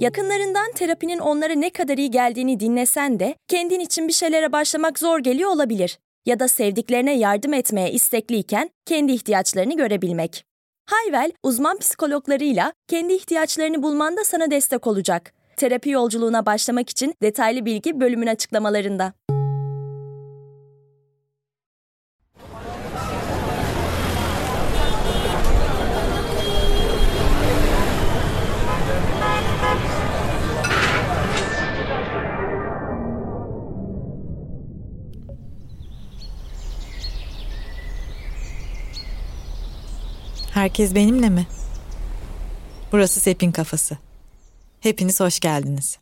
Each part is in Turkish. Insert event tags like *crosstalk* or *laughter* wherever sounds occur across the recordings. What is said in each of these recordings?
Yakınlarından terapinin onlara ne kadar iyi geldiğini dinlesen de kendin için bir şeylere başlamak zor geliyor olabilir. Ya da sevdiklerine yardım etmeye istekliyken kendi ihtiyaçlarını görebilmek. Hayvel, uzman psikologlarıyla kendi ihtiyaçlarını bulmanda sana destek olacak. Terapi yolculuğuna başlamak için detaylı bilgi bölümün açıklamalarında. Herkes benimle mi? Burası Sepin Kafası. Hepiniz hoş geldiniz.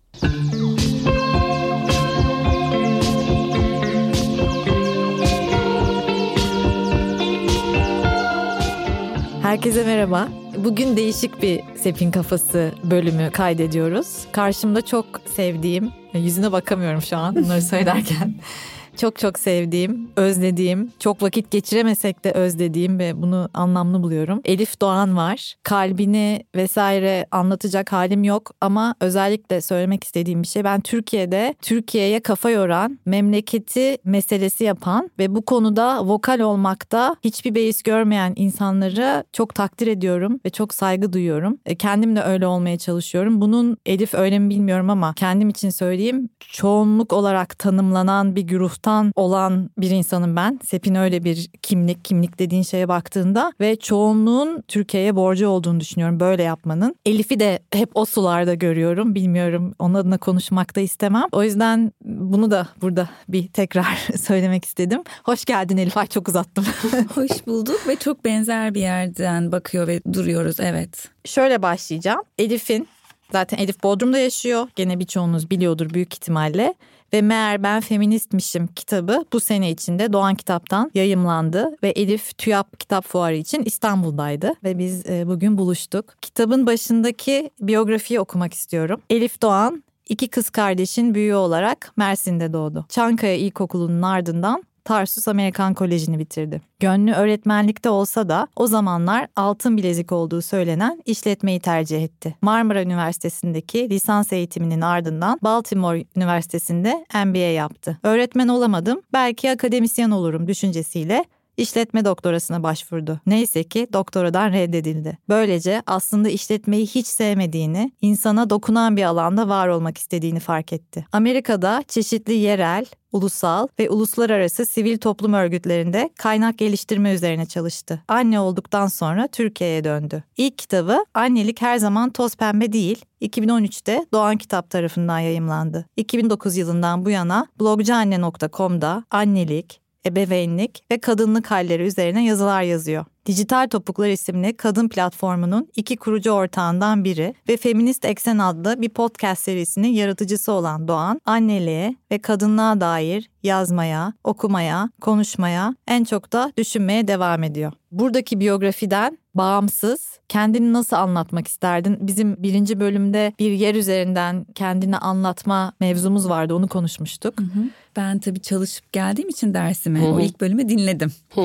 Herkese merhaba. Bugün değişik bir Sepin Kafası bölümü kaydediyoruz. Karşımda çok sevdiğim, yüzüne bakamıyorum şu an bunları söylerken. *laughs* çok çok sevdiğim, özlediğim, çok vakit geçiremesek de özlediğim ve bunu anlamlı buluyorum. Elif Doğan var. Kalbini vesaire anlatacak halim yok ama özellikle söylemek istediğim bir şey. Ben Türkiye'de Türkiye'ye kafa yoran, memleketi meselesi yapan ve bu konuda vokal olmakta hiçbir beis görmeyen insanları çok takdir ediyorum ve çok saygı duyuyorum. E, kendim de öyle olmaya çalışıyorum. Bunun Elif öyle mi bilmiyorum ama kendim için söyleyeyim çoğunluk olarak tanımlanan bir güruh taraftan olan bir insanım ben. Sepin öyle bir kimlik, kimlik dediğin şeye baktığında ve çoğunluğun Türkiye'ye borcu olduğunu düşünüyorum böyle yapmanın. Elif'i de hep o sularda görüyorum. Bilmiyorum onun adına konuşmak da istemem. O yüzden bunu da burada bir tekrar *laughs* söylemek istedim. Hoş geldin Elif. Ay çok uzattım. *laughs* Hoş bulduk ve çok benzer bir yerden bakıyor ve duruyoruz evet. Şöyle başlayacağım. Elif'in Zaten Elif Bodrum'da yaşıyor. Gene birçoğunuz biliyordur büyük ihtimalle. Ve Meğer Ben Feministmişim kitabı bu sene içinde Doğan Kitap'tan yayımlandı. Ve Elif TÜYAP Kitap Fuarı için İstanbul'daydı. Ve biz e, bugün buluştuk. Kitabın başındaki biyografiyi okumak istiyorum. Elif Doğan iki kız kardeşin büyüğü olarak Mersin'de doğdu. Çankaya İlkokulu'nun ardından Tarsus Amerikan Koleji'ni bitirdi. Gönlü öğretmenlikte olsa da o zamanlar altın bilezik olduğu söylenen işletmeyi tercih etti. Marmara Üniversitesi'ndeki lisans eğitiminin ardından Baltimore Üniversitesi'nde MBA yaptı. Öğretmen olamadım, belki akademisyen olurum düşüncesiyle işletme doktorasına başvurdu. Neyse ki doktoradan reddedildi. Böylece aslında işletmeyi hiç sevmediğini, insana dokunan bir alanda var olmak istediğini fark etti. Amerika'da çeşitli yerel, ulusal ve uluslararası sivil toplum örgütlerinde kaynak geliştirme üzerine çalıştı. Anne olduktan sonra Türkiye'ye döndü. İlk kitabı Annelik Her Zaman Toz Pembe Değil 2013'te Doğan Kitap tarafından yayımlandı. 2009 yılından bu yana blogcuanne.com'da annelik, ebeveynlik ve kadınlık halleri üzerine yazılar yazıyor. Dijital Topuklar isimli kadın platformunun iki kurucu ortağından biri ve Feminist Eksen adlı bir podcast serisinin yaratıcısı olan Doğan, anneliğe ve kadınlığa dair yazmaya, okumaya, konuşmaya, en çok da düşünmeye devam ediyor. Buradaki biyografiden bağımsız kendini nasıl anlatmak isterdin? Bizim birinci bölümde bir yer üzerinden kendini anlatma mevzumuz vardı onu konuşmuştuk. Hı hı. Ben tabii çalışıp geldiğim için dersime hı hı. o ilk bölümü dinledim. *laughs*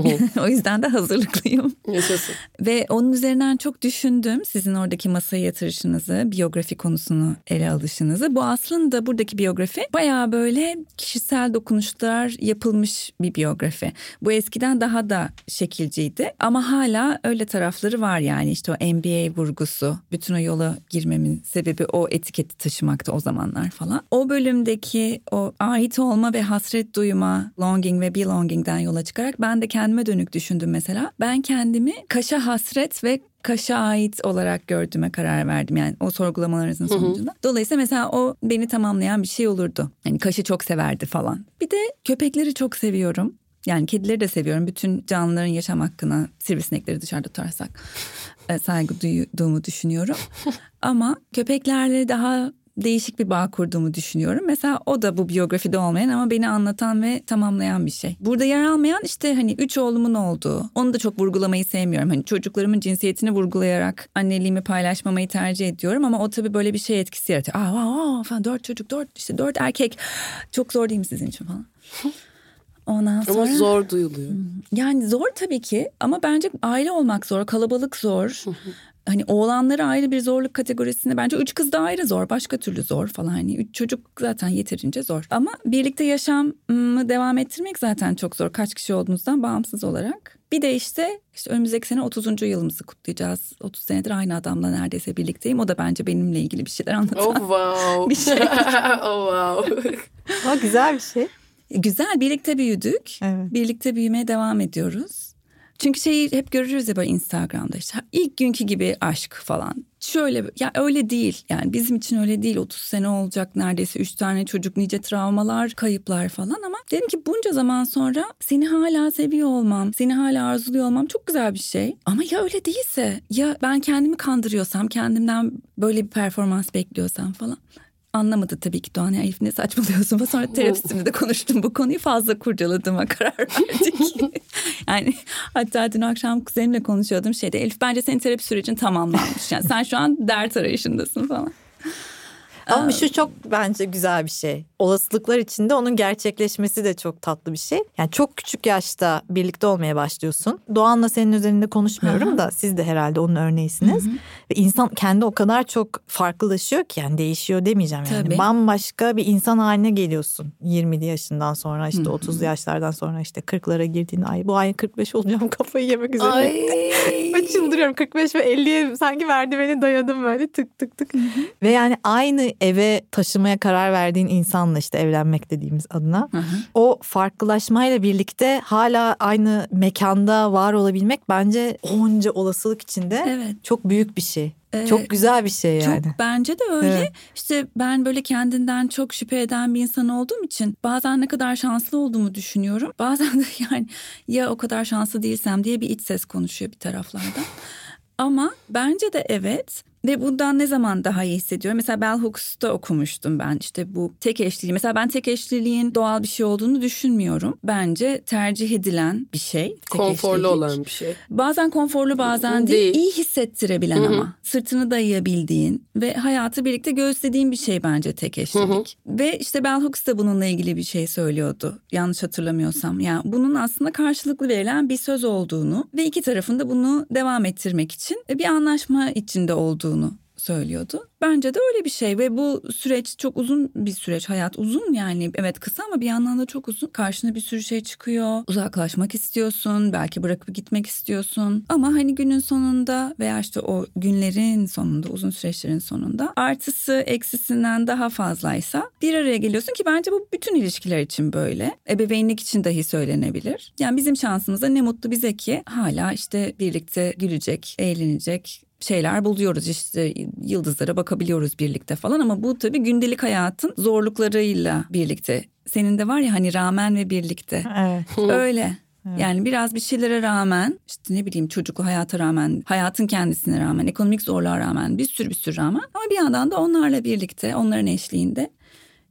o yüzden de hazırlıklıyım. Yaşasın. Ve onun üzerinden çok düşündüm. Sizin oradaki masaya yatırışınızı, biyografi konusunu ele alışınızı. Bu aslında buradaki biyografi bayağı böyle kişisel dokunuşlar yapılmış bir biyografi. Bu eskiden daha da şekilciydi ama hala öyle tarafları var yani işte o MBA vurgusu. Bütün o yola girmemin sebebi o etiketi taşımakta o zamanlar falan. O bölümdeki o ait olma ve hasret duyma, longing ve belonging'den yola çıkarak ben de kendime dönük düşündüm mesela. Ben kendimi Kaş'a hasret ve Kaş'a ait olarak gördüğüme karar verdim yani o sorgulamalarınızın sonucunda. Hı hı. Dolayısıyla mesela o beni tamamlayan bir şey olurdu. Hani Kaş'ı çok severdi falan. Bir de köpekleri çok seviyorum. Yani kedileri de seviyorum. Bütün canlıların yaşam hakkına sivrisinekleri dışarıda tutarsak saygı duyduğumu düşünüyorum. *laughs* Ama köpeklerle daha değişik bir bağ kurduğumu düşünüyorum. Mesela o da bu biyografide olmayan ama beni anlatan ve tamamlayan bir şey. Burada yer almayan işte hani üç oğlumun olduğu. Onu da çok vurgulamayı sevmiyorum. Hani çocuklarımın cinsiyetini vurgulayarak anneliğimi paylaşmamayı tercih ediyorum ama o tabii böyle bir şey etkisi yaratıyor. Aa, aa, aa falan dört çocuk, dört işte dört erkek. Çok zor değil mi sizin için falan? *laughs* Ondan sonra... Ama zor duyuluyor. Yani zor tabii ki ama bence aile olmak zor, kalabalık zor. hani oğlanları ayrı bir zorluk kategorisinde bence üç kız da ayrı zor. Başka türlü zor falan. Hani üç çocuk zaten yeterince zor. Ama birlikte yaşamı devam ettirmek zaten çok zor. Kaç kişi olduğunuzdan bağımsız olarak. Bir de işte, işte önümüzdeki sene 30. yılımızı kutlayacağız. 30 senedir aynı adamla neredeyse birlikteyim. O da bence benimle ilgili bir şeyler anlatan oh, wow. *laughs* bir şey. *laughs* oh wow. Ama güzel bir şey. Güzel birlikte büyüdük. Evet. Birlikte büyümeye devam ediyoruz. Çünkü şeyi hep görürüz ya böyle Instagram'da işte ilk günkü gibi aşk falan. Şöyle ya öyle değil yani bizim için öyle değil 30 sene olacak neredeyse 3 tane çocuk nice travmalar kayıplar falan ama dedim ki bunca zaman sonra seni hala seviyor olmam seni hala arzuluyor olmam çok güzel bir şey ama ya öyle değilse ya ben kendimi kandırıyorsam kendimden böyle bir performans bekliyorsam falan anlamadı tabii ki Doğan Elif ne saçmalıyorsun. Sonra terapistimle de konuştum bu konuyu fazla kurcaladığıma *laughs* karar verdik. *laughs* yani hatta dün akşam kuzenimle konuşuyordum şeyde Elif bence senin terapi sürecin tamamlanmış. Yani sen şu an dert arayışındasın falan. Ama şu çok bence güzel bir şey. Olasılıklar içinde onun gerçekleşmesi de çok tatlı bir şey. Yani çok küçük yaşta birlikte olmaya başlıyorsun. Doğan'la senin üzerinde konuşmuyorum da siz de herhalde onun örneğisiniz. Ve insan kendi o kadar çok farklılaşıyor ki yani değişiyor demeyeceğim yani. Tabii. Bambaşka bir insan haline geliyorsun 20'li yaşından sonra işte hı hı. 30 yaşlardan sonra işte 40'lara girdiğin ay bu ay 45 olacağım *laughs* kafayı yemek üzere. Ay. *laughs* çıldırıyorum 45 ve 50'ye sanki merdiveni dayadım böyle tık tık tık. Ve yani aynı eve taşımaya karar verdiğin insanla işte evlenmek dediğimiz adına hı hı. o farklılaşmayla birlikte hala aynı mekanda var olabilmek bence onca olasılık içinde evet. çok büyük bir şey. Ee, çok güzel bir şey yani. Çok bence de öyle. Evet. İşte ben böyle kendinden çok şüphe eden bir insan olduğum için bazen ne kadar şanslı olduğumu düşünüyorum. *laughs* Bazen de yani ya o kadar şanslı değilsem diye bir iç ses konuşuyor bir taraflardan. Ama bence de evet ve bundan ne zaman daha iyi hissediyorum? Mesela Bell Hooks'ta okumuştum ben işte bu tek eşliliği. Mesela ben tek eşliliğin doğal bir şey olduğunu düşünmüyorum. Bence tercih edilen bir şey. Tek konforlu eşlilik. olan bir şey. Bazen konforlu bazen değil. değil. İyi hissettirebilen Hı-hı. ama. Sırtını dayayabildiğin ve hayatı birlikte göğüslediğin bir şey bence tek eşlilik. Hı-hı. Ve işte Bell Hooks da bununla ilgili bir şey söylüyordu. Yanlış hatırlamıyorsam. Yani bunun aslında karşılıklı verilen bir söz olduğunu ve iki tarafın da bunu devam ettirmek için bir anlaşma içinde olduğunu olduğunu söylüyordu. Bence de öyle bir şey ve bu süreç çok uzun bir süreç. Hayat uzun yani evet kısa ama bir yandan da çok uzun. Karşına bir sürü şey çıkıyor. Uzaklaşmak istiyorsun, belki bırakıp gitmek istiyorsun. Ama hani günün sonunda veya işte o günlerin sonunda, uzun süreçlerin sonunda artısı eksisinden daha fazlaysa bir araya geliyorsun ki bence bu bütün ilişkiler için böyle. Ebeveynlik için dahi söylenebilir. Yani bizim şansımıza ne mutlu bize ki hala işte birlikte gülecek, eğlenecek, şeyler buluyoruz işte yıldızlara bakabiliyoruz birlikte falan ama bu tabii gündelik hayatın zorluklarıyla birlikte. Senin de var ya hani rağmen ve birlikte. Evet. Öyle. Evet. Yani biraz bir şeylere rağmen işte ne bileyim çocuklu hayata rağmen hayatın kendisine rağmen ekonomik zorluğa rağmen bir sürü bir sürü rağmen ama bir yandan da onlarla birlikte onların eşliğinde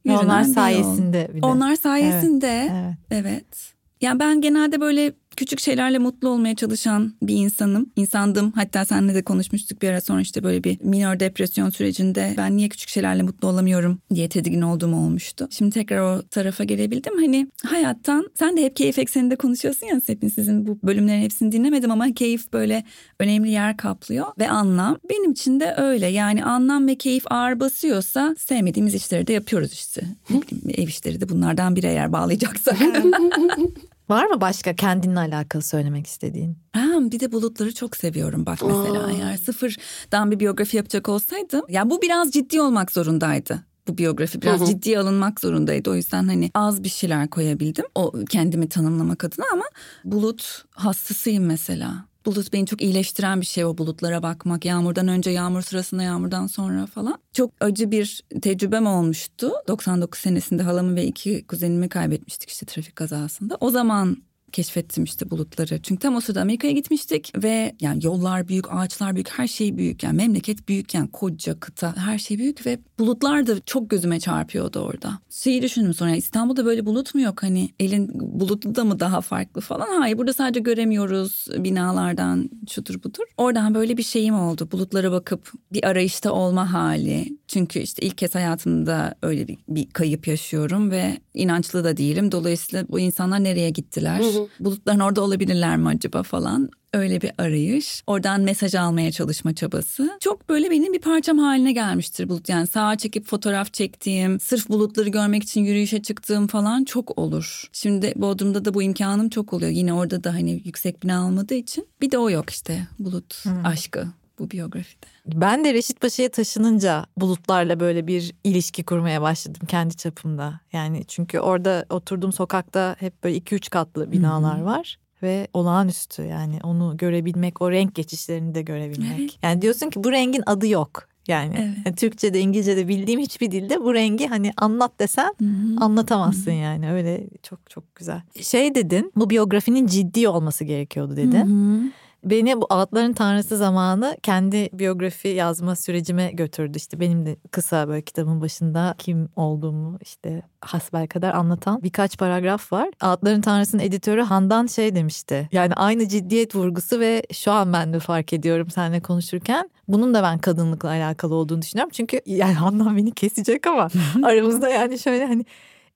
onlar sayesinde bir de. Onlar sayesinde evet. evet. evet. Yani ben genelde böyle küçük şeylerle mutlu olmaya çalışan bir insanım. İnsandım. Hatta seninle de konuşmuştuk bir ara sonra işte böyle bir minor depresyon sürecinde ben niye küçük şeylerle mutlu olamıyorum diye tedirgin olduğum olmuştu. Şimdi tekrar o tarafa gelebildim. Hani hayattan sen de hep keyif ekseninde konuşuyorsun ya hepin sizin bu bölümlerin hepsini dinlemedim ama keyif böyle önemli yer kaplıyor ve anlam. Benim için de öyle. Yani anlam ve keyif ağır basıyorsa sevmediğimiz işleri de yapıyoruz işte. *laughs* Ev işleri de bunlardan biri eğer bağlayacaksak. *laughs* Var mı başka kendinle alakalı söylemek istediğin? Ha, bir de bulutları çok seviyorum bak mesela. Aa. Eğer sıfırdan bir biyografi yapacak olsaydım. Ya bu biraz ciddi olmak zorundaydı bu biyografi biraz hı ciddiye alınmak zorundaydı. O yüzden hani az bir şeyler koyabildim. O kendimi tanımlamak adına ama bulut hastasıyım mesela. Bulut beni çok iyileştiren bir şey o bulutlara bakmak. Yağmurdan önce, yağmur sırasında, yağmurdan sonra falan. Çok acı bir tecrübem olmuştu. 99 senesinde halamı ve iki kuzenimi kaybetmiştik işte trafik kazasında. O zaman keşfettim işte bulutları. Çünkü tam o sırada Amerika'ya gitmiştik ve yani yollar büyük, ağaçlar büyük, her şey büyük. Yani memleket büyük yani koca kıta her şey büyük ve bulutlar da çok gözüme çarpıyordu orada. Şeyi düşündüm sonra İstanbul'da böyle bulut mu yok hani elin bulutlu da mı daha farklı falan. Hayır burada sadece göremiyoruz binalardan şudur budur. Oradan böyle bir şeyim oldu. Bulutlara bakıp bir arayışta olma hali Çünkü işte ilk kez hayatımda öyle bir, bir kayıp yaşıyorum ve inançlı da değilim. Dolayısıyla bu insanlar nereye gittiler? Hı hı. Bulutların orada olabilirler mi acaba falan? öyle bir arayış. Oradan mesaj almaya çalışma çabası. Çok böyle benim bir parçam haline gelmiştir bulut. Yani sağa çekip fotoğraf çektiğim, sırf bulutları görmek için yürüyüşe çıktığım falan çok olur. Şimdi Bodrum'da da bu imkanım çok oluyor. Yine orada da hani yüksek bina almadığı için. Bir de o yok işte bulut hmm. aşkı bu biyografide. Ben de Reşit Paşa'ya taşınınca bulutlarla böyle bir ilişki kurmaya başladım kendi çapımda. Yani çünkü orada oturduğum sokakta hep böyle iki üç katlı binalar var ve olağanüstü yani onu görebilmek, o renk geçişlerini de görebilmek. Evet. Yani diyorsun ki bu rengin adı yok. Yani, evet. yani Türkçe'de, İngilizce'de bildiğim hiçbir dilde bu rengi hani anlat desen Hı-hı. anlatamazsın Hı-hı. yani. Öyle çok çok güzel. Şey dedin, bu biyografinin ciddi olması gerekiyordu dedin. Hı-hı beni bu Ağıtların Tanrısı zamanı kendi biyografi yazma sürecime götürdü. İşte benim de kısa böyle kitabın başında kim olduğumu işte hasbel kadar anlatan birkaç paragraf var. Ağıtların Tanrısı'nın editörü Handan şey demişti. Yani aynı ciddiyet vurgusu ve şu an ben de fark ediyorum seninle konuşurken bunun da ben kadınlıkla alakalı olduğunu düşünüyorum. Çünkü yani Handan beni kesecek ama *laughs* aramızda yani şöyle hani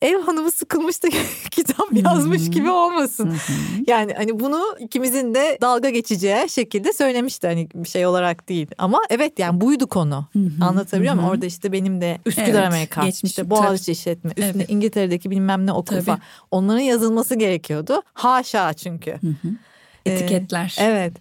ev hanımı sıkılmış da *laughs* kitap yazmış gibi olmasın. yani hani bunu ikimizin de dalga geçeceği şekilde söylemişti hani bir şey olarak değil. Ama evet yani buydu konu. Anlatabiliyor muyum? Orada işte benim de Üsküdar evet, Amerikan, geçmiş, işte Boğaziçi işletme, üstüne evet. İngiltere'deki bilmem ne okul falan. Onların yazılması gerekiyordu. Haşa çünkü. Etiketler. Ee, evet.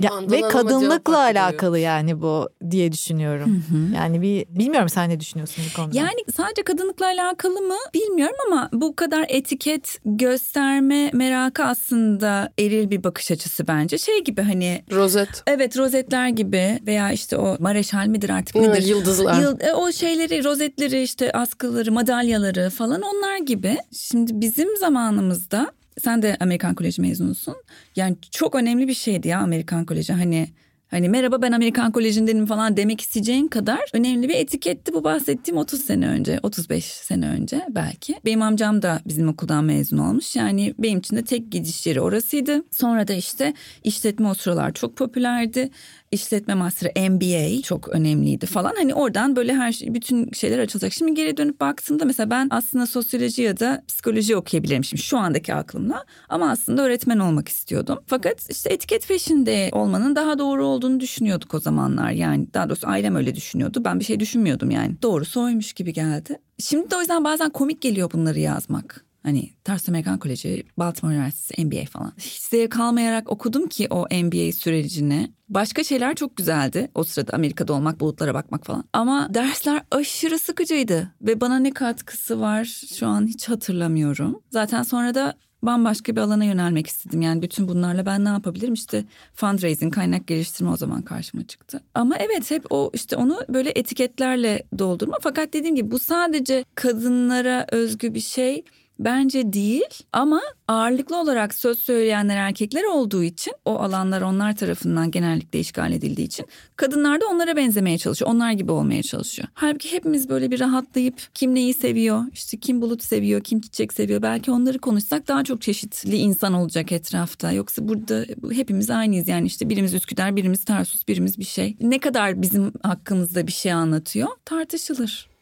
Ya, ve kadınlıkla alakalı yani bu diye düşünüyorum. Hı hı. Yani bir bilmiyorum sen ne düşünüyorsun bu konuda? Yani sadece kadınlıkla alakalı mı bilmiyorum ama bu kadar etiket gösterme merakı aslında eril bir bakış açısı bence. Şey gibi hani rozet. Evet rozetler gibi veya işte o mareşal midir artık nedir? Yıldızlar. Yıl, e, o şeyleri rozetleri işte askıları madalyaları falan onlar gibi. Şimdi bizim zamanımızda sen de Amerikan Koleji mezunusun. Yani çok önemli bir şeydi ya Amerikan Koleji. Hani Hani merhaba ben Amerikan Koleji'ndenim falan demek isteyeceğin kadar önemli bir etiketti bu bahsettiğim 30 sene önce, 35 sene önce belki. Benim amcam da bizim okuldan mezun olmuş. Yani benim için de tek gidiş yeri orasıydı. Sonra da işte işletme o sıralar çok popülerdi işletme master'ı MBA çok önemliydi falan. Hani oradan böyle her şey, bütün şeyler açılacak. Şimdi geri dönüp baktığımda mesela ben aslında sosyoloji ya da psikoloji okuyabilirim şimdi şu andaki aklımla. Ama aslında öğretmen olmak istiyordum. Fakat işte etiket peşinde olmanın daha doğru olduğunu düşünüyorduk o zamanlar. Yani daha doğrusu ailem öyle düşünüyordu. Ben bir şey düşünmüyordum yani. Doğrusu oymuş gibi geldi. Şimdi de o yüzden bazen komik geliyor bunları yazmak. Hani Tars Amerikan Koleji, Baltimore Üniversitesi, MBA falan. Hiç zevk almayarak okudum ki o MBA sürecini. Başka şeyler çok güzeldi. O sırada Amerika'da olmak, bulutlara bakmak falan. Ama dersler aşırı sıkıcıydı. Ve bana ne katkısı var şu an hiç hatırlamıyorum. Zaten sonra da bambaşka bir alana yönelmek istedim. Yani bütün bunlarla ben ne yapabilirim? İşte fundraising, kaynak geliştirme o zaman karşıma çıktı. Ama evet hep o işte onu böyle etiketlerle doldurma. Fakat dediğim gibi bu sadece kadınlara özgü bir şey Bence değil ama ağırlıklı olarak söz söyleyenler erkekler olduğu için o alanlar onlar tarafından genellikle işgal edildiği için kadınlar da onlara benzemeye çalışıyor. Onlar gibi olmaya çalışıyor. Halbuki hepimiz böyle bir rahatlayıp kim neyi seviyor, işte kim bulut seviyor, kim çiçek seviyor. Belki onları konuşsak daha çok çeşitli insan olacak etrafta. Yoksa burada hepimiz aynıyız yani işte birimiz Üsküdar, birimiz Tarsus, birimiz bir şey. Ne kadar bizim hakkımızda bir şey anlatıyor tartışılır.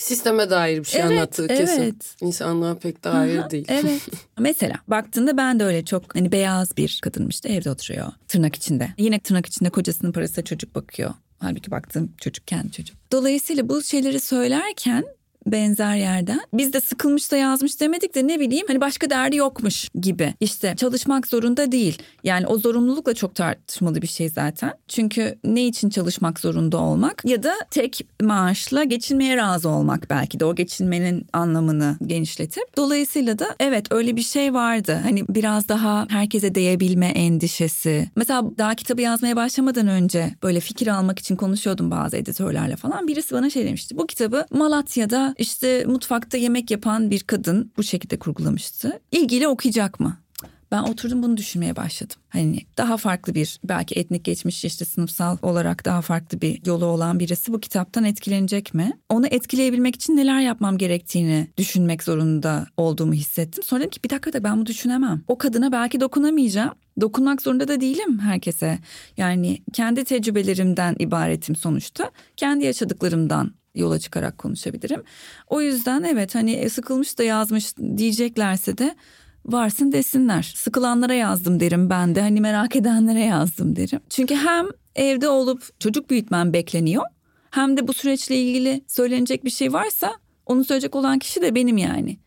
Sisteme dair bir şey evet, anlattığı kesin. Evet. İnsanlığa pek dair Aha, değil. Evet. *laughs* Mesela baktığında ben de öyle çok hani beyaz bir kadınmıştı evde oturuyor tırnak içinde. Yine tırnak içinde kocasının parasıyla çocuk bakıyor. Halbuki baktım çocuk kendi çocuk. Dolayısıyla bu şeyleri söylerken benzer yerden. Biz de sıkılmış da yazmış demedik de ne bileyim hani başka derdi yokmuş gibi. İşte çalışmak zorunda değil. Yani o zorunlulukla çok tartışmalı bir şey zaten. Çünkü ne için çalışmak zorunda olmak ya da tek maaşla geçinmeye razı olmak belki de o geçinmenin anlamını genişletip. Dolayısıyla da evet öyle bir şey vardı. Hani biraz daha herkese değebilme endişesi. Mesela daha kitabı yazmaya başlamadan önce böyle fikir almak için konuşuyordum bazı editörlerle falan. Birisi bana şey demişti. Bu kitabı Malatya'da işte mutfakta yemek yapan bir kadın bu şekilde kurgulamıştı. İlgili okuyacak mı? Ben oturdum bunu düşünmeye başladım. Hani daha farklı bir belki etnik geçmiş işte sınıfsal olarak daha farklı bir yolu olan birisi bu kitaptan etkilenecek mi? Onu etkileyebilmek için neler yapmam gerektiğini düşünmek zorunda olduğumu hissettim. Sonra dedim ki bir dakika da ben bunu düşünemem. O kadına belki dokunamayacağım dokunmak zorunda da değilim herkese. Yani kendi tecrübelerimden ibaretim sonuçta. Kendi yaşadıklarımdan yola çıkarak konuşabilirim. O yüzden evet hani e, sıkılmış da yazmış diyeceklerse de varsın desinler. Sıkılanlara yazdım derim ben de hani merak edenlere yazdım derim. Çünkü hem evde olup çocuk büyütmem bekleniyor hem de bu süreçle ilgili söylenecek bir şey varsa onu söyleyecek olan kişi de benim yani.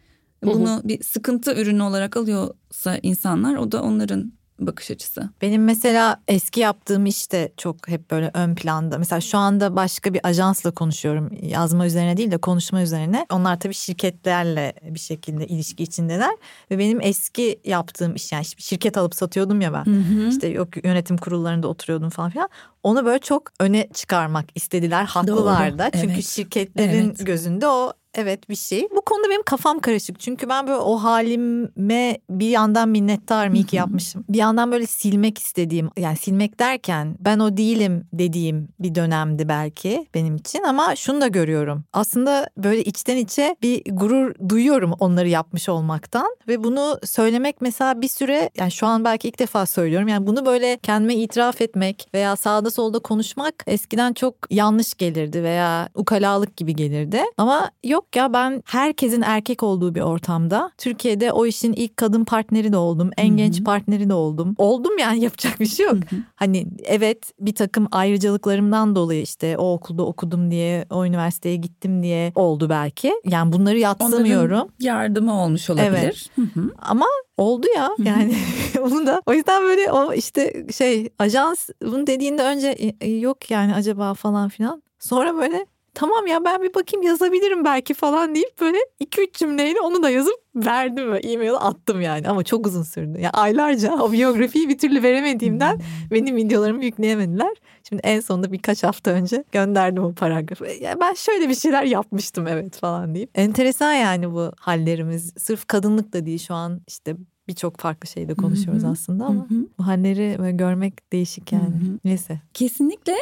Bunu bir sıkıntı ürünü olarak alıyorsa insanlar o da onların bakış açısı. Benim mesela eski yaptığım iş de çok hep böyle ön planda. Mesela şu anda başka bir ajansla konuşuyorum. Yazma üzerine değil de konuşma üzerine. Onlar tabii şirketlerle bir şekilde ilişki içindeler. Ve benim eski yaptığım iş yani şirket alıp satıyordum ya ben. Hı hı. İşte yok yönetim kurullarında oturuyordum falan filan. Onu böyle çok öne çıkarmak istediler. Haklılar da. Çünkü evet. şirketlerin evet. gözünde o evet bir şey. Bu konuda benim kafam karışık. Çünkü ben böyle o halime bir yandan minnettarım iyi ki yapmışım. Bir yandan böyle silmek istediğim yani silmek derken ben o değilim dediğim bir dönemdi belki benim için ama şunu da görüyorum. Aslında böyle içten içe bir gurur duyuyorum onları yapmış olmaktan ve bunu söylemek mesela bir süre yani şu an belki ilk defa söylüyorum. Yani bunu böyle kendime itiraf etmek veya sağda solda konuşmak eskiden çok yanlış gelirdi veya ukalalık gibi gelirdi. Ama yok yok ya ben herkesin erkek olduğu bir ortamda Türkiye'de o işin ilk kadın partneri de oldum. En Hı-hı. genç partneri de oldum. Oldum yani *laughs* yapacak bir şey yok. Hı-hı. Hani evet bir takım ayrıcalıklarımdan dolayı işte o okulda okudum diye o üniversiteye gittim diye oldu belki. Yani bunları yatsımıyorum. Onların yardımı olmuş olabilir. Evet. Hı-hı. Ama oldu ya yani *laughs* onu da o yüzden böyle o işte şey ajans bunu dediğinde önce e, e, yok yani acaba falan filan sonra böyle tamam ya ben bir bakayım yazabilirim belki falan deyip böyle 2-3 cümleyle onu da yazıp verdim ve e-mail attım yani ama çok uzun sürdü. Yani aylarca o biyografiyi bir türlü veremediğimden hmm. benim videolarımı yükleyemediler. Şimdi en sonunda birkaç hafta önce gönderdim o paragrafı. Yani ben şöyle bir şeyler yapmıştım evet falan deyip. Enteresan yani bu hallerimiz. Sırf kadınlık da değil şu an işte birçok farklı şeyde konuşuyoruz aslında ama bu halleri görmek değişik yani. Neyse. Kesinlikle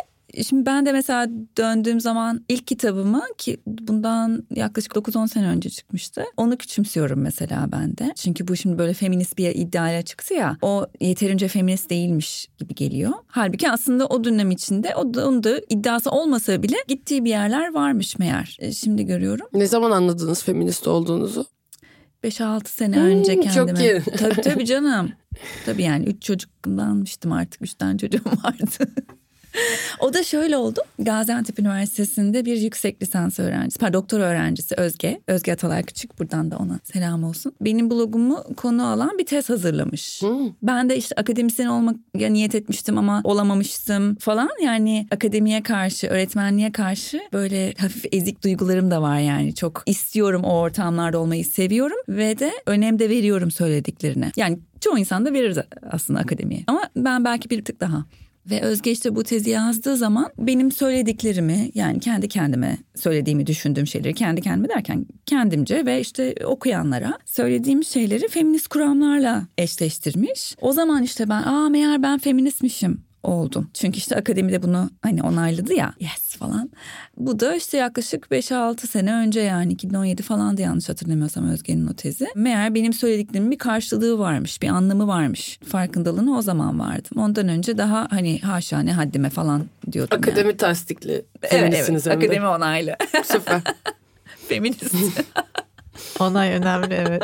Şimdi ben de mesela döndüğüm zaman ilk kitabımı ki bundan yaklaşık 9-10 sene önce çıkmıştı. Onu küçümsüyorum mesela ben de. Çünkü bu şimdi böyle feminist bir iddiayla çıktı ya. O yeterince feminist değilmiş gibi geliyor. Halbuki aslında o dönem içinde o da, onun da iddiası olmasa bile gittiği bir yerler varmış meğer. E, şimdi görüyorum. Ne zaman anladınız feminist olduğunuzu? 5-6 sene hmm, önce kendime. Çok iyi. Tabii tabii canım. Tabii yani 3 çocuktan almıştım artık. 3 tane çocuğum *laughs* vardı o da şöyle oldu. Gaziantep Üniversitesi'nde bir yüksek lisans öğrencisi, pardon doktor öğrencisi Özge. Özge Atalay Küçük buradan da ona selam olsun. Benim blogumu konu alan bir tez hazırlamış. Hmm. Ben de işte akademisyen olmak niyet etmiştim ama olamamıştım falan. Yani akademiye karşı, öğretmenliğe karşı böyle hafif ezik duygularım da var yani. Çok istiyorum o ortamlarda olmayı seviyorum ve de önem de veriyorum söylediklerine. Yani çoğu insan da verir aslında akademiye. Ama ben belki bir tık daha. Ve Özge işte bu tezi yazdığı zaman benim söylediklerimi yani kendi kendime söylediğimi düşündüğüm şeyleri kendi kendime derken kendimce ve işte okuyanlara söylediğim şeyleri feminist kuramlarla eşleştirmiş. O zaman işte ben aa meğer ben feministmişim oldum. Çünkü işte akademide bunu hani onayladı ya yes falan. Bu da işte yaklaşık 5-6 sene önce yani 2017 falan da yanlış hatırlamıyorsam Özge'nin o tezi. Meğer benim söylediklerimin bir karşılığı varmış, bir anlamı varmış. Farkındalığını o zaman vardım. Ondan önce daha hani haşa ne haddime falan diyordum Akademi yani. tasdikli evet, evet, akademi onaylı. Süper. *laughs* Feminist. *laughs* Onay önemli evet.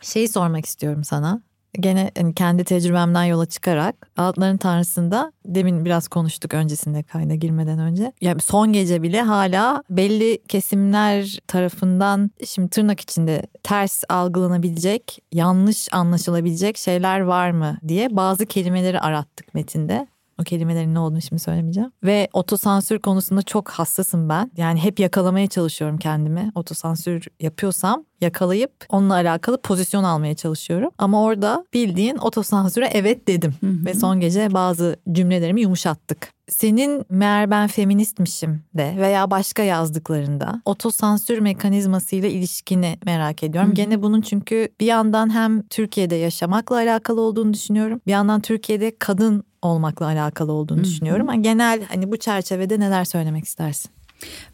Şeyi sormak istiyorum sana. Gene hani kendi tecrübemden yola çıkarak Altların Tanrısı'nda demin biraz konuştuk öncesinde kayda girmeden önce. Yani son gece bile hala belli kesimler tarafından şimdi tırnak içinde ters algılanabilecek, yanlış anlaşılabilecek şeyler var mı diye bazı kelimeleri arattık metinde. O kelimelerin ne olduğunu şimdi söylemeyeceğim. Ve otosansür konusunda çok hassasım ben. Yani hep yakalamaya çalışıyorum kendimi. Otosansür yapıyorsam yakalayıp onunla alakalı pozisyon almaya çalışıyorum. Ama orada bildiğin otosansüre evet dedim. Hı hı. Ve son gece bazı cümlelerimi yumuşattık. Senin meğer ben feministmişim de veya başka yazdıklarında otosansür mekanizmasıyla ilişkini merak ediyorum. Hı. Gene bunun çünkü bir yandan hem Türkiye'de yaşamakla alakalı olduğunu düşünüyorum. Bir yandan Türkiye'de kadın olmakla alakalı olduğunu düşünüyorum. Yani genel hani bu çerçevede neler söylemek istersin?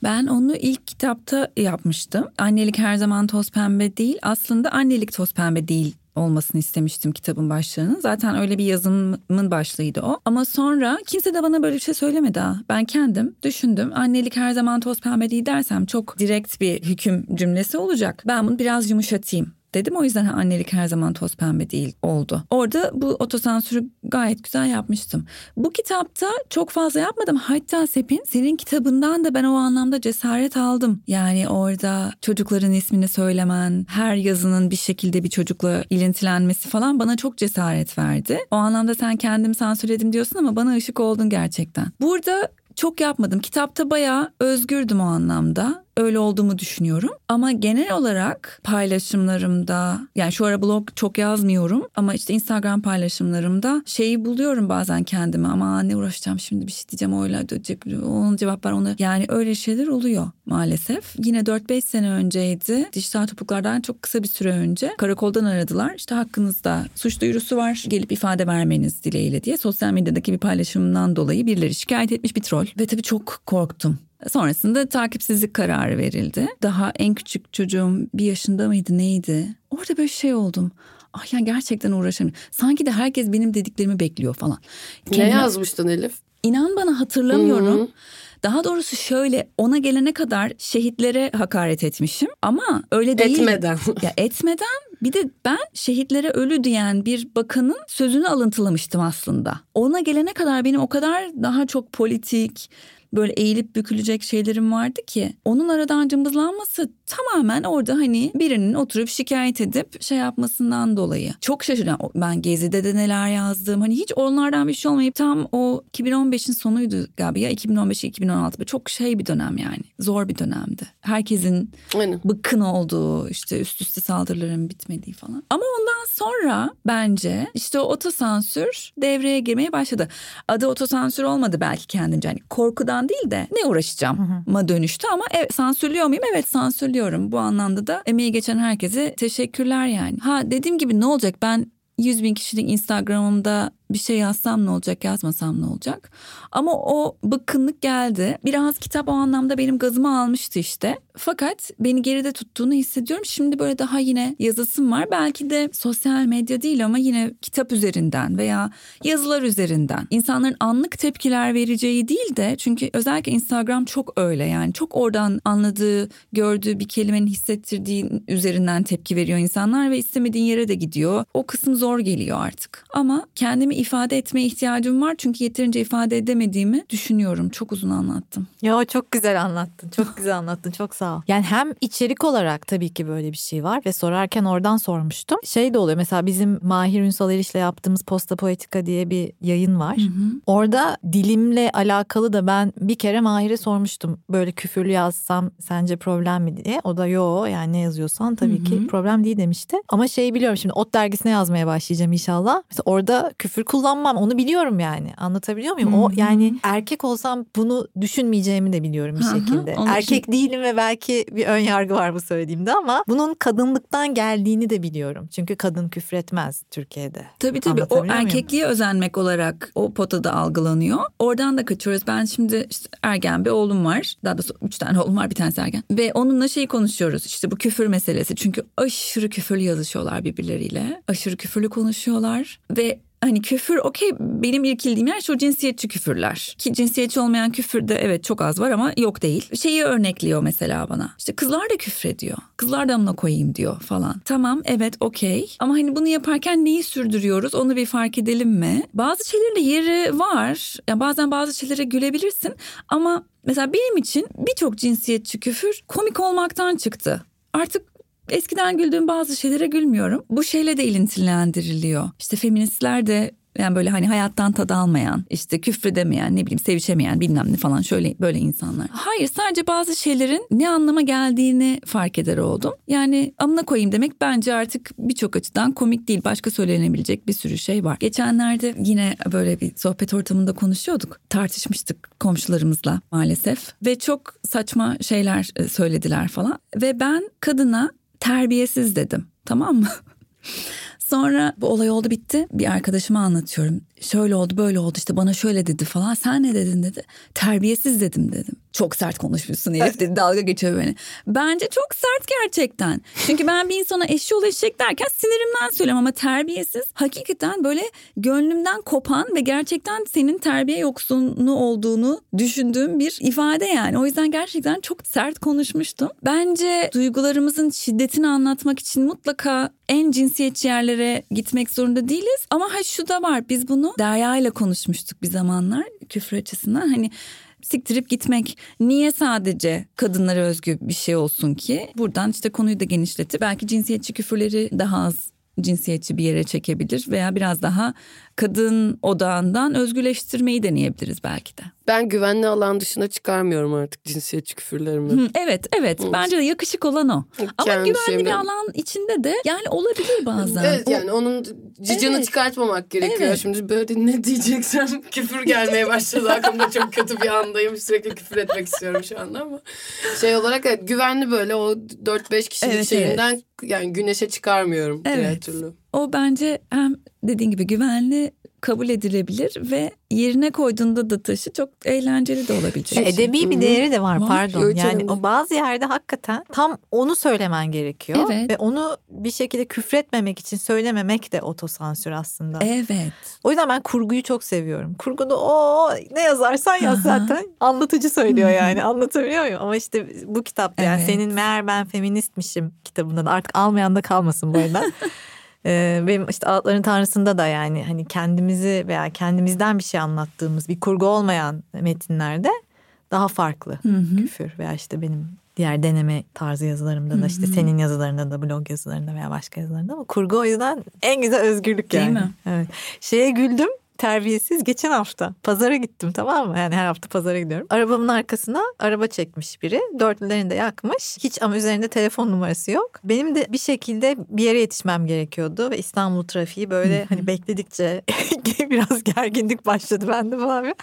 Ben onu ilk kitapta yapmıştım. Annelik her zaman toz pembe değil. Aslında annelik toz pembe değil olmasını istemiştim kitabın başlığının. Zaten öyle bir yazımın başlığıydı o. Ama sonra kimse de bana böyle bir şey söylemedi ha. Ben kendim düşündüm. Annelik her zaman toz pembe değil dersem çok direkt bir hüküm cümlesi olacak. Ben bunu biraz yumuşatayım dedim. O yüzden annelik her zaman toz pembe değil oldu. Orada bu otosansürü gayet güzel yapmıştım. Bu kitapta çok fazla yapmadım. Hatta Sepin senin kitabından da ben o anlamda cesaret aldım. Yani orada çocukların ismini söylemen, her yazının bir şekilde bir çocukla ilintilenmesi falan bana çok cesaret verdi. O anlamda sen kendim sansürledim diyorsun ama bana ışık oldun gerçekten. Burada çok yapmadım. Kitapta bayağı özgürdüm o anlamda öyle olduğumu düşünüyorum. Ama genel olarak paylaşımlarımda yani şu ara blog çok yazmıyorum ama işte Instagram paylaşımlarımda şeyi buluyorum bazen kendime ama ne uğraşacağım şimdi bir şey diyeceğim öyle onun cevap ver onu yani öyle şeyler oluyor maalesef. Yine 4-5 sene önceydi. Dijital topuklardan çok kısa bir süre önce karakoldan aradılar. İşte hakkınızda suç duyurusu var. Gelip ifade vermeniz dileğiyle diye sosyal medyadaki bir paylaşımından dolayı birileri şikayet etmiş bir troll. Ve tabii çok korktum. Sonrasında takipsizlik kararı verildi. Daha en küçük çocuğum bir yaşında mıydı neydi? Orada böyle şey oldum. Ah ya gerçekten uğraşamıyorum. Sanki de herkes benim dediklerimi bekliyor falan. Ne yazmıştın Elif? İnan bana hatırlamıyorum. Hı-hı. Daha doğrusu şöyle ona gelene kadar şehitlere hakaret etmişim ama öyle değil. Etmeden. Ya etmeden bir de ben şehitlere ölü diyen bir bakanın sözünü alıntılamıştım aslında. Ona gelene kadar benim o kadar daha çok politik, böyle eğilip bükülecek şeylerim vardı ki onun aradan cımbızlanması tamamen orada hani birinin oturup şikayet edip şey yapmasından dolayı. Çok şaşırdım. Ben Gezi'de de neler yazdım. Hani hiç onlardan bir şey olmayıp tam o 2015'in sonuydu galiba ya 2015-2016 çok şey bir dönem yani. Zor bir dönemdi. Herkesin Aynen. bıkkın olduğu işte üst üste saldırıların bitmediği falan. Ama ondan sonra bence işte o otosansür devreye girmeye başladı. Adı otosansür olmadı belki kendince. Hani korkudan değil de ne uğraşacağım ma dönüştü ama evet, sansürlüyor muyum? Evet sansürlüyorum. Bu anlamda da emeği geçen herkese teşekkürler yani. Ha dediğim gibi ne olacak ben 100 bin kişilik Instagram'ımda bir şey yazsam ne olacak yazmasam ne olacak. Ama o bıkkınlık geldi. Biraz kitap o anlamda benim gazımı almıştı işte. Fakat beni geride tuttuğunu hissediyorum. Şimdi böyle daha yine yazısım var. Belki de sosyal medya değil ama yine kitap üzerinden veya yazılar üzerinden. insanların anlık tepkiler vereceği değil de çünkü özellikle Instagram çok öyle yani. Çok oradan anladığı, gördüğü bir kelimenin hissettirdiği üzerinden tepki veriyor insanlar ve istemediğin yere de gidiyor. O kısım zor geliyor artık. Ama kendimi ifade etmeye ihtiyacım var çünkü yeterince ifade edemediğimi düşünüyorum. Çok uzun anlattım. Ya çok güzel anlattın. Çok *laughs* güzel anlattın. Çok sağ ol. Yani hem içerik olarak tabii ki böyle bir şey var ve sorarken oradan sormuştum. Şey de oluyor mesela bizim Mahir Ünsal Eriş'le yaptığımız Posta Poetika diye bir yayın var. Hı hı. Orada dilimle alakalı da ben bir kere Mahir'e sormuştum. Böyle küfürlü yazsam sence problem mi diye. O da yo yani ne yazıyorsan tabii hı hı. ki problem değil demişti. Ama şeyi biliyorum şimdi Ot dergisine yazmaya başlayacağım inşallah. Mesela orada küfür kullanmam onu biliyorum yani. Anlatabiliyor muyum? Hı hı. O yani erkek olsam bunu düşünmeyeceğimi de biliyorum bir hı hı. şekilde. Erkek için... değilim ve belki bir ön yargı var bu söylediğimde ama bunun kadınlıktan geldiğini de biliyorum. Çünkü kadın küfretmez Türkiye'de. Tabii tabii o erkekliğe özenmek olarak o potada algılanıyor. Oradan da kaçıyoruz. Ben şimdi işte ergen bir oğlum var. Daha doğrusu üç tane oğlum var bir tanesi ergen. Ve onunla şey konuşuyoruz işte bu küfür meselesi. Çünkü aşırı küfürlü yazışıyorlar birbirleriyle. Aşırı küfürlü konuşuyorlar. Ve hani küfür okey benim irkildiğim yer şu cinsiyetçi küfürler. Ki cinsiyetçi olmayan küfür de evet çok az var ama yok değil. Şeyi örnekliyor mesela bana. İşte kızlar da küfrediyor. Kızlar da amına koyayım diyor falan. Tamam evet okey. Ama hani bunu yaparken neyi sürdürüyoruz onu bir fark edelim mi? Bazı şeylerin de yeri var. Yani bazen bazı şeylere gülebilirsin ama Mesela benim için birçok cinsiyetçi küfür komik olmaktan çıktı. Artık Eskiden güldüğüm bazı şeylere gülmüyorum. Bu şeyle de ilintilendiriliyor. İşte feministler de Yani böyle hani hayattan tad almayan, işte küfredemeyen, ne bileyim sevişemeyen bilmem ne falan şöyle böyle insanlar. Hayır sadece bazı şeylerin ne anlama geldiğini fark eder oldum. Yani amına koyayım demek bence artık birçok açıdan komik değil. Başka söylenebilecek bir sürü şey var. Geçenlerde yine böyle bir sohbet ortamında konuşuyorduk. Tartışmıştık komşularımızla maalesef. Ve çok saçma şeyler e, söylediler falan. Ve ben kadına terbiyesiz dedim. Tamam mı? Sonra bu olay oldu bitti. Bir arkadaşıma anlatıyorum. Şöyle oldu böyle oldu işte bana şöyle dedi falan. Sen ne dedin dedi. Terbiyesiz dedim dedim. Çok sert konuşmuşsun herif dedi dalga geçiyor beni. Bence çok sert gerçekten. Çünkü ben bir insana eşyol eşek derken sinirimden söylüyorum ama terbiyesiz. Hakikaten böyle gönlümden kopan ve gerçekten senin terbiye yoksunu olduğunu düşündüğüm bir ifade yani. O yüzden gerçekten çok sert konuşmuştum. Bence duygularımızın şiddetini anlatmak için mutlaka en cinsiyetçi yerlere gitmek zorunda değiliz. Ama ha şu da var biz bunu Derya ile konuşmuştuk bir zamanlar küfür açısından. Hani siktirip gitmek niye sadece kadınlara özgü bir şey olsun ki? Buradan işte konuyu da genişletip belki cinsiyetçi küfürleri daha az cinsiyetçi bir yere çekebilir veya biraz daha kadın odağından özgürleştirmeyi deneyebiliriz belki de. Ben güvenli alan dışına çıkarmıyorum artık cinsiyetçi küfürlerimi. Hı, evet evet Hı. bence de yakışık olan o. Kendi Ama güvenli şeyimden... bir alan içinde de yani olabilir bazen. Evet yani onun cicini evet. çıkartmamak gerekiyor. Evet. Şimdi böyle ne diyeceksem *laughs* küfür gelmeye başladı. Aklımda çok kötü bir andayım. Sürekli küfür etmek istiyorum şu anda ama. Şey olarak evet, güvenli böyle o 4-5 kişilik evet, şeyinden evet. yani güneşe çıkarmıyorum evet. diğer türlü. O bence hem dediğin gibi güvenli kabul edilebilir ve yerine koyduğunda da taşı çok eğlenceli de olabilecek. E, edebi bir değeri de var, var pardon. Yani o bazı yerde hakikaten tam onu söylemen gerekiyor. Evet. Ve onu bir şekilde küfretmemek için söylememek de otosansür aslında. Evet. O yüzden ben kurguyu çok seviyorum. Kurguda o ne yazarsan yaz zaten anlatıcı söylüyor yani anlatabiliyor muyum? Ama işte bu kitapta yani evet. senin meğer ben feministmişim kitabında da artık almayan da kalmasın bu arada. *laughs* Ee, benim işte Ağıtların Tanrısı'nda da yani hani kendimizi veya kendimizden bir şey anlattığımız bir kurgu olmayan metinlerde daha farklı hı hı. küfür veya işte benim diğer deneme tarzı yazılarımda da işte senin yazılarında da blog yazılarında veya başka yazılarında ama kurgu o yüzden en güzel özgürlük yani. Değil mi? Evet. Şeye güldüm terbiyesiz geçen hafta pazara gittim tamam mı? Yani her hafta pazara gidiyorum. Arabamın arkasına araba çekmiş biri. Dörtlülerini de yakmış. Hiç ama üzerinde telefon numarası yok. Benim de bir şekilde bir yere yetişmem gerekiyordu ve İstanbul trafiği böyle hani bekledikçe *laughs* biraz gerginlik başladı bende falan.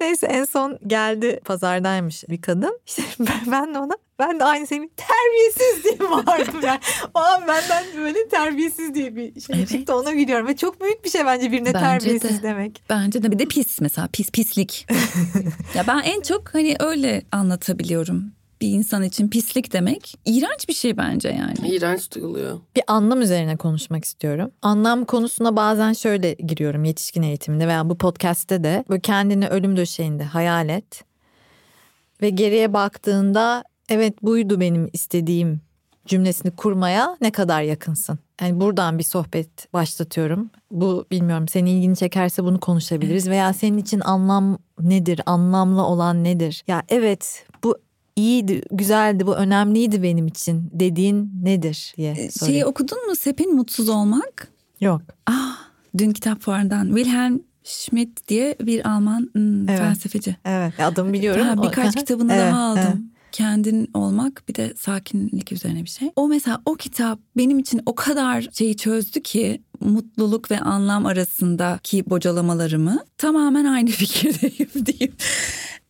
Neyse en son geldi pazardaymış bir kadın. İşte *laughs* ben, ben de ona ben de aynı senin terbiyesiz diye *laughs* bağırdım yani. An benden böyle terbiyesiz diye bir şey evet. çıktı ona gülüyorum. Ve çok büyük bir şey bence birine bence terbiyesiz de. demek. Bence de bir de pis mesela pis pislik. *laughs* ya ben en çok hani öyle anlatabiliyorum bir insan için pislik demek iğrenç bir şey bence yani. İğrenç duyuluyor. Bir anlam üzerine konuşmak istiyorum. Anlam konusuna bazen şöyle giriyorum yetişkin eğitiminde veya bu podcast'te de böyle kendini ölüm döşeğinde hayal et. Ve geriye baktığında evet buydu benim istediğim cümlesini kurmaya ne kadar yakınsın? Yani buradan bir sohbet başlatıyorum. Bu bilmiyorum senin ilgini çekerse bunu konuşabiliriz veya senin için anlam nedir? Anlamlı olan nedir? Ya evet iyiydi, güzeldi, bu önemliydi benim için dediğin nedir diye ee, sorayım. Şeyi okudun mu Sepin Mutsuz Olmak? Yok. Ah, dün kitap fuarından Wilhelm Schmidt diye bir Alman hmm, evet. felsefeci. Evet adımı biliyorum. Ha, birkaç *laughs* kitabını evet, daha aldım. Evet. Kendin olmak bir de sakinlik üzerine bir şey. O mesela o kitap benim için o kadar şeyi çözdü ki mutluluk ve anlam arasındaki bocalamalarımı tamamen aynı *laughs* fikirdeyim diyeyim.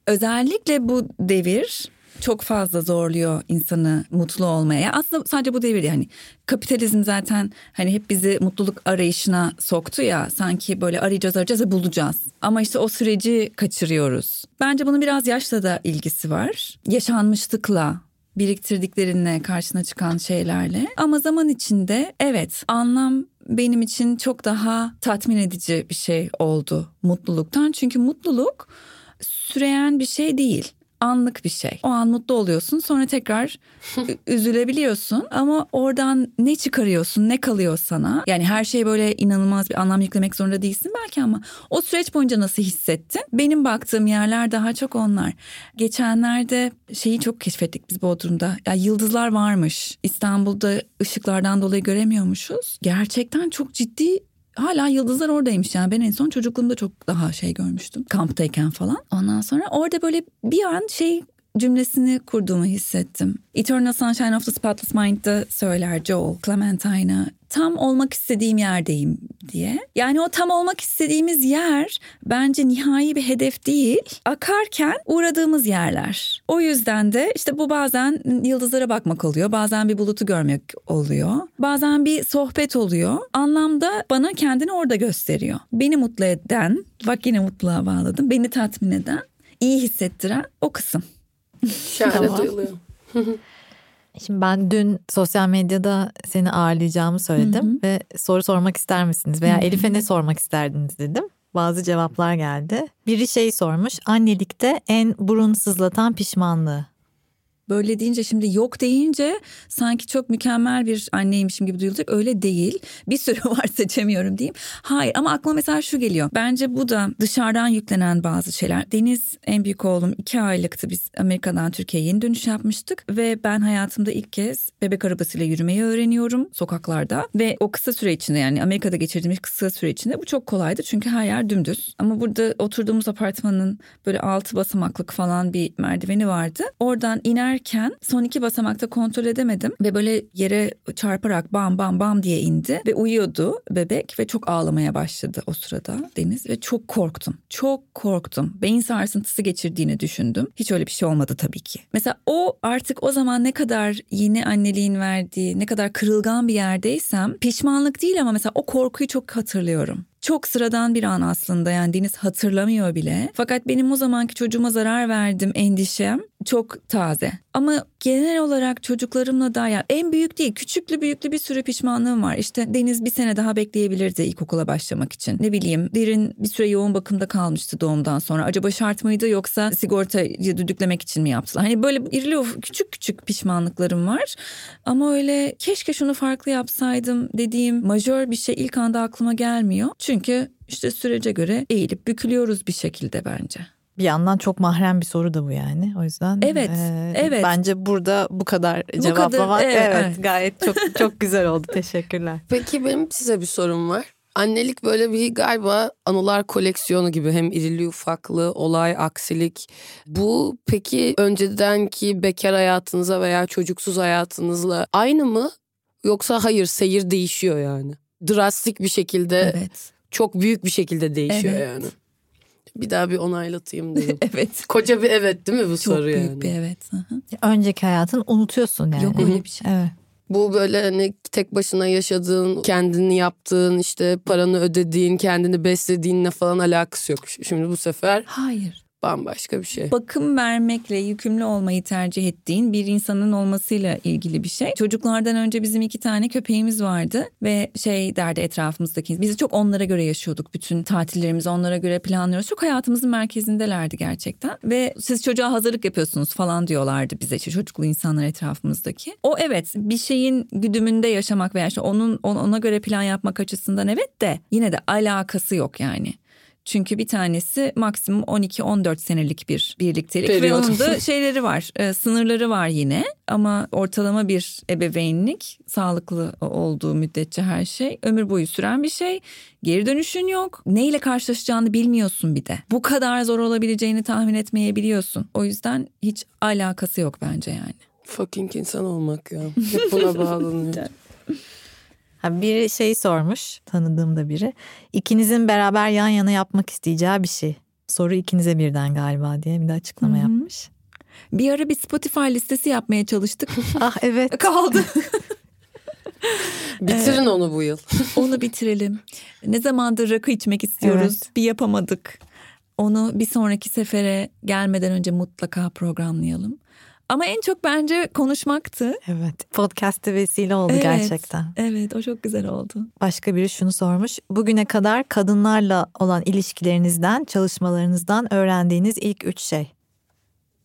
Özellikle bu devir çok fazla zorluyor insanı mutlu olmaya. Aslında sadece bu devir yani kapitalizm zaten hani hep bizi mutluluk arayışına soktu ya sanki böyle arayacağız arayacağız ve bulacağız. Ama işte o süreci kaçırıyoruz. Bence bunun biraz yaşla da ilgisi var. Yaşanmışlıkla biriktirdiklerinle karşına çıkan şeylerle ama zaman içinde evet anlam benim için çok daha tatmin edici bir şey oldu mutluluktan. Çünkü mutluluk süreyen bir şey değil anlık bir şey. O an mutlu oluyorsun sonra tekrar *laughs* üzülebiliyorsun ama oradan ne çıkarıyorsun ne kalıyor sana? Yani her şey böyle inanılmaz bir anlam yüklemek zorunda değilsin belki ama o süreç boyunca nasıl hissettin? Benim baktığım yerler daha çok onlar. Geçenlerde şeyi çok keşfettik biz Bodrum'da. Ya yıldızlar varmış. İstanbul'da ışıklardan dolayı göremiyormuşuz. Gerçekten çok ciddi hala yıldızlar oradaymış yani. Ben en son çocukluğumda çok daha şey görmüştüm. Kamptayken falan. Ondan sonra orada böyle bir an şey cümlesini kurduğumu hissettim. Eternal Sunshine of the Spotless Mind'da söyler Joel Clementine'a tam olmak istediğim yerdeyim diye. Yani o tam olmak istediğimiz yer bence nihai bir hedef değil, akarken uğradığımız yerler. O yüzden de işte bu bazen yıldızlara bakmak oluyor, bazen bir bulutu görmek oluyor, bazen bir sohbet oluyor. Anlamda bana kendini orada gösteriyor. Beni mutlu eden, bak yine mutluluğa bağladım, beni tatmin eden, iyi hissettiren o kısım. Şahane tamam. duyuluyor. *laughs* Şimdi ben dün sosyal medyada seni ağırlayacağımı söyledim hı hı. ve soru sormak ister misiniz veya Elif'e ne sormak isterdiniz dedim. Bazı cevaplar geldi. Biri şey sormuş annelikte en burun sızlatan pişmanlığı. Böyle deyince şimdi yok deyince sanki çok mükemmel bir anneymişim gibi duyulacak. Öyle değil. Bir sürü *laughs* var seçemiyorum diyeyim. Hayır ama aklıma mesela şu geliyor. Bence bu da dışarıdan yüklenen bazı şeyler. Deniz en büyük oğlum iki aylıktı. Biz Amerika'dan Türkiye'ye yeni dönüş yapmıştık. Ve ben hayatımda ilk kez bebek arabasıyla yürümeyi öğreniyorum sokaklarda. Ve o kısa süre içinde yani Amerika'da geçirdiğimiz kısa süre içinde bu çok kolaydı. Çünkü her yer dümdüz. Ama burada oturduğumuz apartmanın böyle altı basamaklık falan bir merdiveni vardı. Oradan iner inerken son iki basamakta kontrol edemedim ve böyle yere çarparak bam bam bam diye indi ve uyuyordu bebek ve çok ağlamaya başladı o sırada Deniz ve çok korktum. Çok korktum. Beyin sarsıntısı geçirdiğini düşündüm. Hiç öyle bir şey olmadı tabii ki. Mesela o artık o zaman ne kadar yeni anneliğin verdiği, ne kadar kırılgan bir yerdeysem pişmanlık değil ama mesela o korkuyu çok hatırlıyorum. Çok sıradan bir an aslında yani Deniz hatırlamıyor bile. Fakat benim o zamanki çocuğuma zarar verdim endişem çok taze. Ama genel olarak çocuklarımla da ya en büyük değil küçüklü büyüklü bir sürü pişmanlığım var. İşte Deniz bir sene daha bekleyebilirdi ilkokula başlamak için. Ne bileyim Derin bir süre yoğun bakımda kalmıştı doğumdan sonra. Acaba şart mıydı yoksa sigortayı düdüklemek için mi yaptılar? Hani böyle irili küçük küçük pişmanlıklarım var. Ama öyle keşke şunu farklı yapsaydım dediğim majör bir şey ilk anda aklıma gelmiyor. Çünkü işte sürece göre eğilip bükülüyoruz bir şekilde bence. Bir yandan çok mahrem bir soru da bu yani. O yüzden Evet. E, evet. Bence burada bu kadar cevaplamak evet, evet, evet gayet çok çok güzel oldu. Teşekkürler. Peki benim size bir sorum var. Annelik böyle bir galiba anılar koleksiyonu gibi hem irili ufaklı, olay, aksilik. Bu peki öncedenki bekar hayatınıza veya çocuksuz hayatınızla aynı mı? Yoksa hayır seyir değişiyor yani. Drastik bir şekilde evet. çok büyük bir şekilde değişiyor evet. yani. Bir daha bir onaylatayım dedim. *laughs* evet. Koca bir evet değil mi bu Çok soru yani? Çok büyük bir evet. Önceki hayatını unutuyorsun yani. Yok öyle bir şey. Evet. Bu böyle hani tek başına yaşadığın, kendini yaptığın, işte paranı ödediğin, kendini beslediğinle falan alakası yok. Şimdi bu sefer Hayır bambaşka bir şey. Bakım vermekle yükümlü olmayı tercih ettiğin bir insanın olmasıyla ilgili bir şey. Çocuklardan önce bizim iki tane köpeğimiz vardı ve şey derdi etrafımızdaki biz çok onlara göre yaşıyorduk. Bütün tatillerimizi onlara göre planlıyoruz. Çok hayatımızın merkezindelerdi gerçekten ve siz çocuğa hazırlık yapıyorsunuz falan diyorlardı bize işte çocuklu insanlar etrafımızdaki. O evet bir şeyin güdümünde yaşamak veya işte onun ona göre plan yapmak açısından evet de yine de alakası yok yani. Çünkü bir tanesi maksimum 12-14 senelik bir birliktelik Periyot. ve onun da şeyleri var, e, sınırları var yine. Ama ortalama bir ebeveynlik sağlıklı olduğu müddetçe her şey ömür boyu süren bir şey. Geri dönüşün yok. Neyle karşılaşacağını bilmiyorsun bir de. Bu kadar zor olabileceğini tahmin etmeyebiliyorsun. O yüzden hiç alakası yok bence yani. Fucking insan olmak ya. *laughs* Hep buna bağlanıyor. Ha, biri şey sormuş tanıdığım da biri. İkinizin beraber yan yana yapmak isteyeceği bir şey. Soru ikinize birden galiba diye bir de açıklama Hı-hı. yapmış. Bir ara bir Spotify listesi yapmaya çalıştık. *laughs* ah evet. *laughs* Kaldı. *laughs* Bitirin onu bu yıl. onu bitirelim. Ne zamandır rakı içmek istiyoruz. Evet. Bir yapamadık. Onu bir sonraki sefere gelmeden önce mutlaka programlayalım. Ama en çok bence konuşmaktı. Evet. Podcast'te vesile oldu evet, gerçekten. Evet o çok güzel oldu. Başka biri şunu sormuş. Bugüne kadar kadınlarla olan ilişkilerinizden, çalışmalarınızdan öğrendiğiniz ilk üç şey.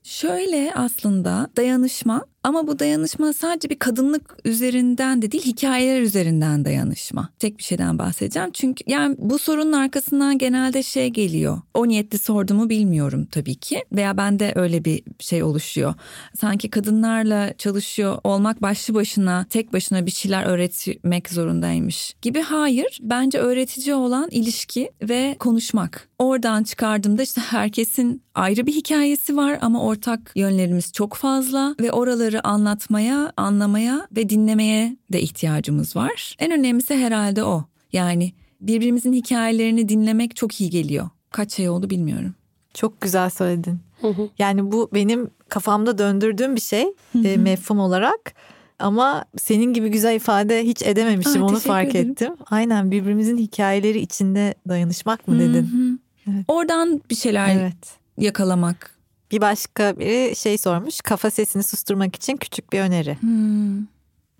Şöyle aslında dayanışma Ama bu dayanışma sadece bir kadınlık üzerinden de değil hikayeler üzerinden dayanışma. Tek bir şeyden bahsedeceğim. Çünkü yani bu sorunun arkasından genelde şey geliyor. O niyetli sorduğumu bilmiyorum tabii ki. Veya bende öyle bir şey oluşuyor. Sanki kadınlarla çalışıyor olmak başlı başına tek başına bir şeyler öğretmek zorundaymış gibi. Hayır bence öğretici olan ilişki ve konuşmak. Oradan çıkardığımda işte herkesin ayrı bir hikayesi var ama ortak yönlerimiz çok fazla ve oraları anlatmaya, anlamaya ve dinlemeye de ihtiyacımız var. En önemlisi herhalde o. Yani birbirimizin hikayelerini dinlemek çok iyi geliyor. Kaç şey oldu bilmiyorum. Çok güzel söyledin. Yani bu benim kafamda döndürdüğüm bir şey e, mefhum olarak. Ama senin gibi güzel ifade hiç edememişim Aa, onu fark ederim. ettim. Aynen birbirimizin hikayeleri içinde dayanışmak mı dedin? Evet. Oradan bir şeyler evet. yakalamak. Bir başka biri şey sormuş kafa sesini susturmak için küçük bir öneri. Hmm.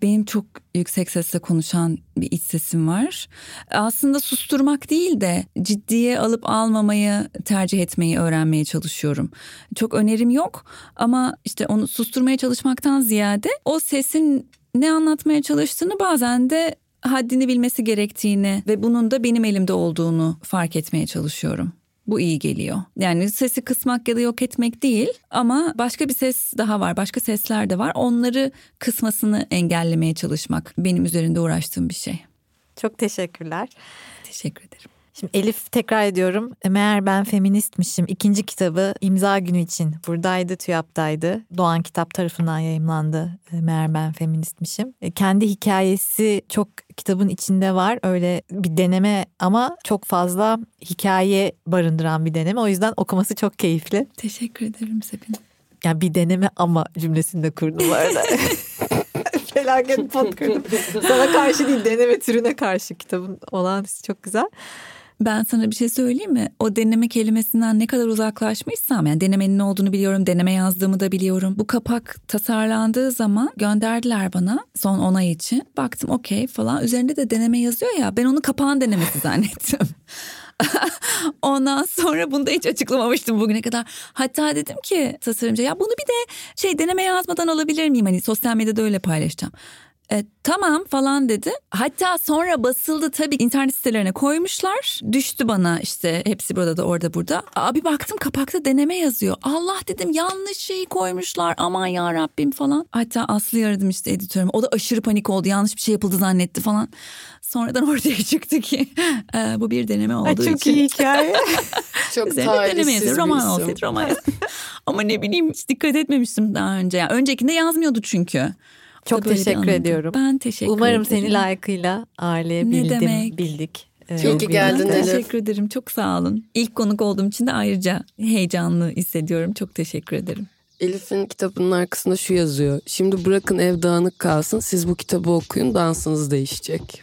Benim çok yüksek sesle konuşan bir iç sesim var. Aslında susturmak değil de ciddiye alıp almamayı tercih etmeyi öğrenmeye çalışıyorum. Çok önerim yok ama işte onu susturmaya çalışmaktan ziyade o sesin ne anlatmaya çalıştığını bazen de haddini bilmesi gerektiğini ve bunun da benim elimde olduğunu fark etmeye çalışıyorum. Bu iyi geliyor. Yani sesi kısmak ya da yok etmek değil ama başka bir ses daha var. Başka sesler de var. Onları kısmasını engellemeye çalışmak benim üzerinde uğraştığım bir şey. Çok teşekkürler. Teşekkür ederim. Şimdi Elif tekrar ediyorum. Meğer ben feministmişim. İkinci kitabı imza günü için buradaydı, TÜYAP'taydı. Doğan Kitap tarafından yayımlandı. E, meğer ben feministmişim. E, kendi hikayesi çok kitabın içinde var. Öyle bir deneme ama çok fazla hikaye barındıran bir deneme. O yüzden okuması çok keyifli. Teşekkür ederim Sepin. Yani bir deneme ama cümlesinde kurdum bu arada. *laughs* Felaket pot kurdum. Sana karşı değil deneme türüne karşı kitabın olan çok güzel. Ben sana bir şey söyleyeyim mi? O deneme kelimesinden ne kadar uzaklaşmışsam yani denemenin ne olduğunu biliyorum, deneme yazdığımı da biliyorum. Bu kapak tasarlandığı zaman gönderdiler bana son onay için. Baktım okey falan. Üzerinde de deneme yazıyor ya ben onu kapağın denemesi zannettim. *laughs* Ondan sonra bunu da hiç açıklamamıştım bugüne kadar. Hatta dedim ki tasarımcı ya bunu bir de şey deneme yazmadan alabilir miyim? Hani sosyal medyada öyle paylaşacağım. E, tamam falan dedi. Hatta sonra basıldı tabii internet sitelerine koymuşlar. Düştü bana işte hepsi burada da orada burada. Abi baktım kapakta deneme yazıyor. Allah dedim yanlış şeyi koymuşlar aman ya Rabbim falan. Hatta Aslı aradım işte editörüm. O da aşırı panik oldu yanlış bir şey yapıldı zannetti falan. Sonradan *laughs* ortaya çıktı ki e, bu bir deneme olduğu Ay, çok için. Çok iyi hikaye. *laughs* çok talihsiz bir Roman olsaydı roman. *laughs* Ama ne bileyim hiç dikkat etmemiştim daha önce. Yani öncekinde yazmıyordu çünkü. Çok teşekkür ediyorum. Ben teşekkür Umarım ederim. seni layıkıyla ağırlayabildim, ne demek? bildik. Çok iyi geldin Elif. Teşekkür ederim. Çok sağ olun. İlk konuk olduğum için de ayrıca heyecanlı hissediyorum. Çok teşekkür ederim. Elif'in kitabının arkasında şu yazıyor. Şimdi bırakın ev dağınık kalsın. Siz bu kitabı okuyun dansınız değişecek.